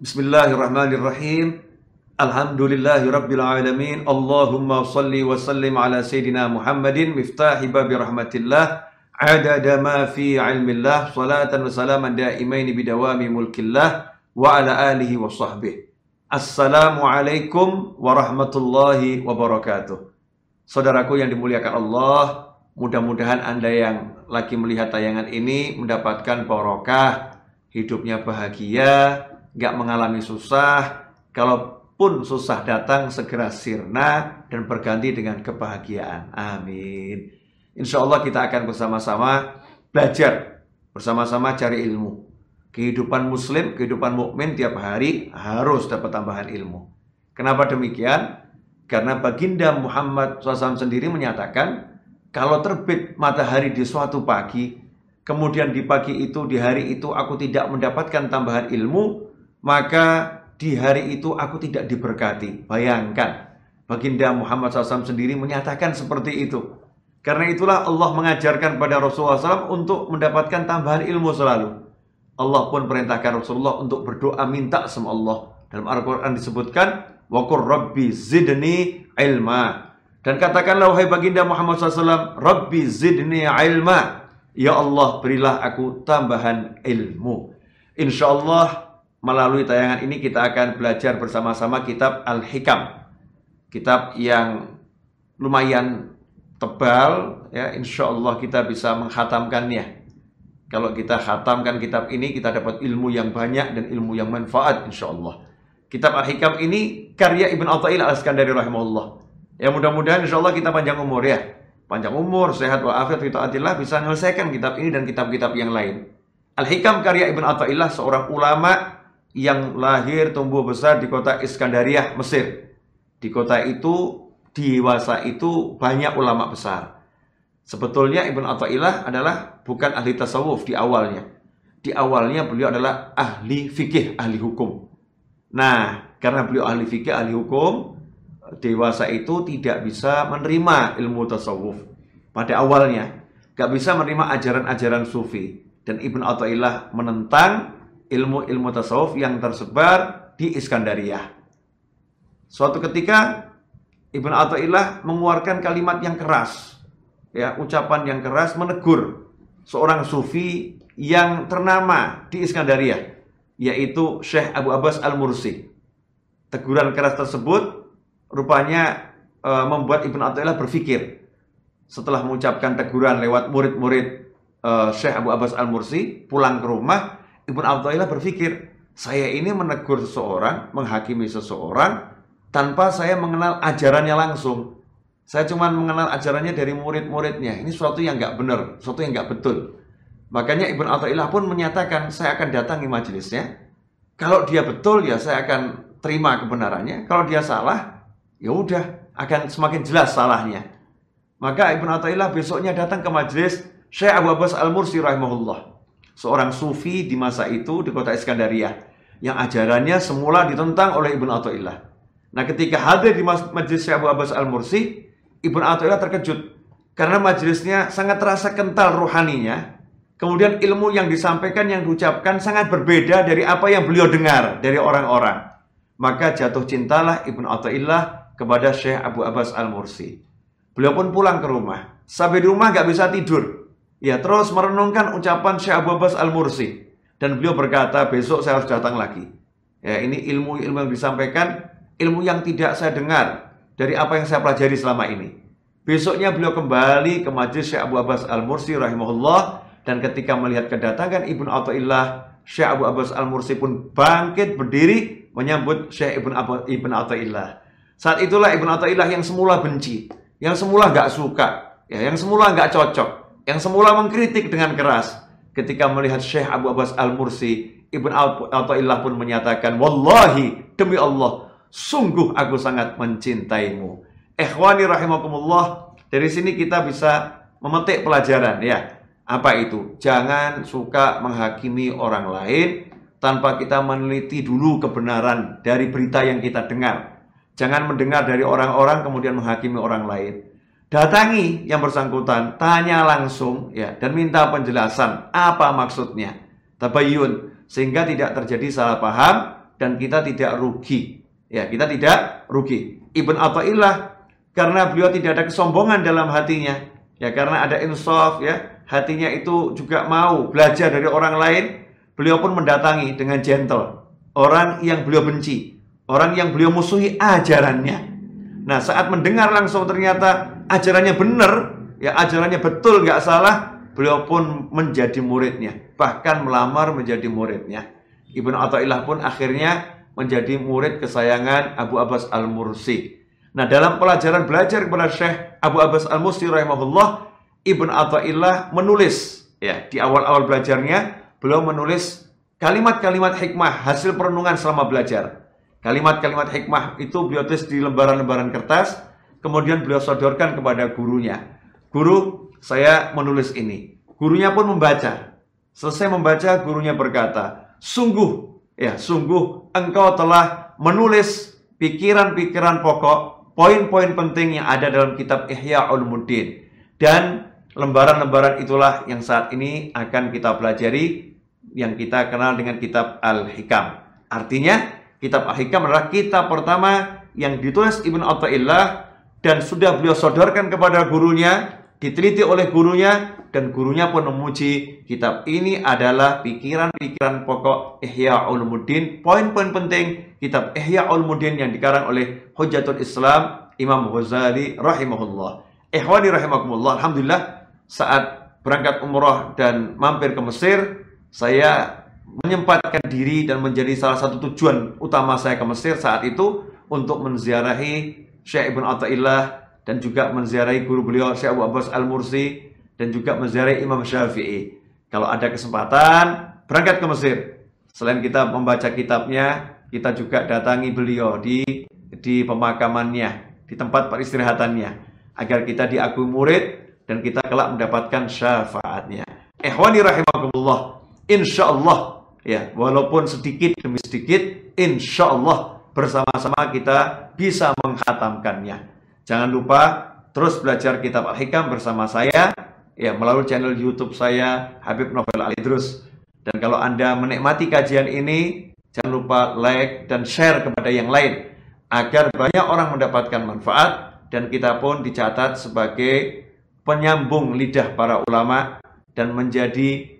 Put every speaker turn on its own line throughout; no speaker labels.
Bismillahirrahmanirrahim. Alhamdulillahi rabbil alamin. Allahumma salli wa sallim ala sayyidina Muhammadin miftahi babi rahmatillah. Adada ma fi ilmillah. Salatan wa salaman daimaini bidawami mulkillah. Wa ala alihi wa sahbihi. Assalamualaikum warahmatullahi wabarakatuh. Saudaraku yang dimuliakan Allah, mudah-mudahan Anda yang lagi melihat tayangan ini mendapatkan barokah, hidupnya bahagia, nggak mengalami susah. Kalaupun susah datang, segera sirna dan berganti dengan kebahagiaan. Amin. Insya Allah kita akan bersama-sama belajar, bersama-sama cari ilmu. Kehidupan muslim, kehidupan mukmin tiap hari harus dapat tambahan ilmu. Kenapa demikian? Karena baginda Muhammad SAW sendiri menyatakan, kalau terbit matahari di suatu pagi, kemudian di pagi itu, di hari itu aku tidak mendapatkan tambahan ilmu, maka di hari itu aku tidak diberkati. Bayangkan, baginda Muhammad SAW sendiri menyatakan seperti itu. Karena itulah Allah mengajarkan pada Rasulullah SAW untuk mendapatkan tambahan ilmu selalu. Allah pun perintahkan Rasulullah untuk berdoa minta sama Allah. Dalam Al-Quran disebutkan, Wakur Rabbi zidni ilma. Dan katakanlah wahai baginda Muhammad SAW, Rabbi zidni ilma. Ya Allah berilah aku tambahan ilmu. Insya Allah melalui tayangan ini kita akan belajar bersama-sama kitab Al-Hikam. Kitab yang lumayan tebal, ya insya Allah kita bisa menghatamkannya. Kalau kita khatamkan kitab ini, kita dapat ilmu yang banyak dan ilmu yang manfaat insya Allah. Kitab Al-Hikam ini karya Ibn Atta'il Al-Askandari rahimahullah. Ya mudah-mudahan insya Allah kita panjang umur ya. Panjang umur, sehat wa'afiyat, fita'atillah bisa menyelesaikan kitab ini dan kitab-kitab yang lain. Al-Hikam karya Ibn Atta'illah seorang ulama yang lahir tumbuh besar di kota Iskandariah, Mesir. Di kota itu, dewasa itu banyak ulama besar. Sebetulnya Ibn Atta'illah adalah bukan ahli tasawuf di awalnya. Di awalnya beliau adalah ahli fikih, ahli hukum. Nah, karena beliau ahli fikih, ahli hukum, dewasa itu tidak bisa menerima ilmu tasawuf. Pada awalnya, gak bisa menerima ajaran-ajaran sufi. Dan Ibn Atta'illah menentang ilmu-ilmu tasawuf yang tersebar di Iskandaria. Suatu ketika Ibn Atta'illah mengeluarkan kalimat yang keras, ya ucapan yang keras menegur seorang sufi yang ternama di Iskandaria, yaitu Syekh Abu Abbas Al-Mursi. Teguran keras tersebut rupanya e, membuat Ibn Atta'illah berpikir setelah mengucapkan teguran lewat murid-murid e, Syekh Abu Abbas Al-Mursi pulang ke rumah Ibn Abdullah berpikir, saya ini menegur seseorang, menghakimi seseorang, tanpa saya mengenal ajarannya langsung. Saya cuma mengenal ajarannya dari murid-muridnya. Ini sesuatu yang nggak benar, sesuatu yang nggak betul. Makanya Ibn Atta'illah pun menyatakan, saya akan datangi majelisnya. Kalau dia betul, ya saya akan terima kebenarannya. Kalau dia salah, ya udah, akan semakin jelas salahnya. Maka Ibn Atta'illah besoknya datang ke majelis Syekh Abu Abbas Al-Mursi rahimahullah seorang sufi di masa itu di kota Iskandaria yang ajarannya semula ditentang oleh Ibn Atta'illah. Nah ketika hadir di majelis Syekh Abu Abbas Al-Mursi, Ibn Atta'illah terkejut karena majelisnya sangat terasa kental rohaninya. Kemudian ilmu yang disampaikan, yang diucapkan sangat berbeda dari apa yang beliau dengar dari orang-orang. Maka jatuh cintalah Ibn Atta'illah kepada Syekh Abu Abbas Al-Mursi. Beliau pun pulang ke rumah. Sampai di rumah gak bisa tidur. Ya terus merenungkan ucapan Syekh Abu Abbas Al-Mursi. Dan beliau berkata, besok saya harus datang lagi. Ya, ini ilmu-ilmu yang disampaikan, ilmu yang tidak saya dengar dari apa yang saya pelajari selama ini. Besoknya beliau kembali ke majlis Syekh Abu Abbas Al-Mursi rahimahullah. Dan ketika melihat kedatangan Ibnu Atta'illah, Syekh Abu Abbas Al-Mursi pun bangkit berdiri menyambut Syekh Ibn, Abu, Ibn Atta'illah. Saat itulah Ibn Atta'illah yang semula benci, yang semula gak suka, ya, yang semula gak cocok yang semula mengkritik dengan keras ketika melihat Syekh Abu Abbas Al-Mursi Ibn Atta'illah pun menyatakan Wallahi demi Allah sungguh aku sangat mencintaimu. Ikhwani rahimakumullah dari sini kita bisa memetik pelajaran ya. Apa itu? Jangan suka menghakimi orang lain tanpa kita meneliti dulu kebenaran dari berita yang kita dengar. Jangan mendengar dari orang-orang kemudian menghakimi orang lain datangi yang bersangkutan, tanya langsung ya dan minta penjelasan apa maksudnya. Tabayun sehingga tidak terjadi salah paham dan kita tidak rugi. Ya, kita tidak rugi. Ibn Atta'illah karena beliau tidak ada kesombongan dalam hatinya, ya karena ada insaf ya, hatinya itu juga mau belajar dari orang lain, beliau pun mendatangi dengan gentle orang yang beliau benci, orang yang beliau musuhi ajarannya. Nah, saat mendengar langsung ternyata ajarannya benar, ya ajarannya betul nggak salah, beliau pun menjadi muridnya, bahkan melamar menjadi muridnya. Ibnu Athaillah pun akhirnya menjadi murid kesayangan Abu Abbas Al-Mursi. Nah, dalam pelajaran belajar kepada Syekh Abu Abbas Al-Mursi rahimahullah, Ibn Atta'illah menulis ya di awal-awal belajarnya beliau menulis kalimat-kalimat hikmah hasil perenungan selama belajar. Kalimat-kalimat hikmah itu beliau tulis di lembaran-lembaran kertas, kemudian beliau sodorkan kepada gurunya. Guru, saya menulis ini. Gurunya pun membaca. Selesai membaca, gurunya berkata, sungguh Ya, sungguh engkau telah menulis pikiran-pikiran pokok, poin-poin penting yang ada dalam kitab Ihya Ulumuddin. Dan lembaran-lembaran itulah yang saat ini akan kita pelajari yang kita kenal dengan kitab Al-Hikam. Artinya, kitab Al-Hikam adalah kitab pertama yang ditulis Ibn Atta'illah dan sudah beliau sodorkan kepada gurunya, diteliti oleh gurunya, dan gurunya pun memuji kitab ini adalah pikiran-pikiran pokok Ihya Ulumuddin, poin-poin penting kitab Ihya Ulumuddin yang dikarang oleh Hujatul Islam Imam Ghazali rahimahullah. Ikhwani rahimakumullah, alhamdulillah saat berangkat umrah dan mampir ke Mesir, saya menyempatkan diri dan menjadi salah satu tujuan utama saya ke Mesir saat itu untuk menziarahi Syekh Ibn Atta'illah dan juga menziarahi guru beliau Syekh Abu Abbas Al-Mursi dan juga menziarahi Imam Syafi'i. Kalau ada kesempatan, berangkat ke Mesir. Selain kita membaca kitabnya, kita juga datangi beliau di di pemakamannya, di tempat peristirahatannya, agar kita diakui murid dan kita kelak mendapatkan syafaatnya. Ikhwani rahimakumullah, insya Allah, ya, walaupun sedikit demi sedikit, insya Allah bersama-sama kita bisa menghatamkannya. Jangan lupa terus belajar kitab Al-Hikam bersama saya ya melalui channel YouTube saya Habib Novel Ali Idrus. Dan kalau Anda menikmati kajian ini, jangan lupa like dan share kepada yang lain agar banyak orang mendapatkan manfaat dan kita pun dicatat sebagai penyambung lidah para ulama dan menjadi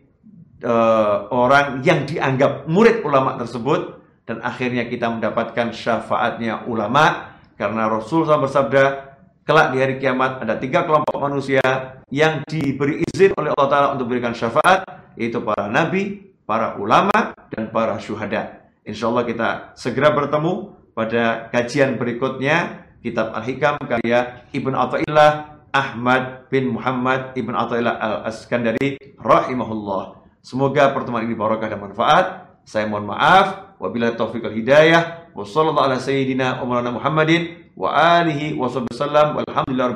uh, orang yang dianggap murid ulama tersebut dan akhirnya kita mendapatkan syafaatnya ulama karena Rasul SAW bersabda kelak di hari kiamat ada tiga kelompok manusia yang diberi izin oleh Allah Ta'ala untuk memberikan syafaat, yaitu para nabi, para ulama, dan para syuhada. Insya Allah kita segera bertemu pada kajian berikutnya, Kitab Al-Hikam karya Ibn Atta'illah Ahmad bin Muhammad Ibn Atta'illah Al-Askandari rahimahullah. Semoga pertemuan ini barokah dan manfaat. Saya mohon maaf. Wabillahi taufiq wal hidayah. Wassallallahu ala sayyidina Muhammadin wa alihi wa sallam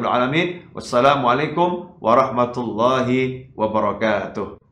alamin wassalamualaikum warahmatullahi wabarakatuh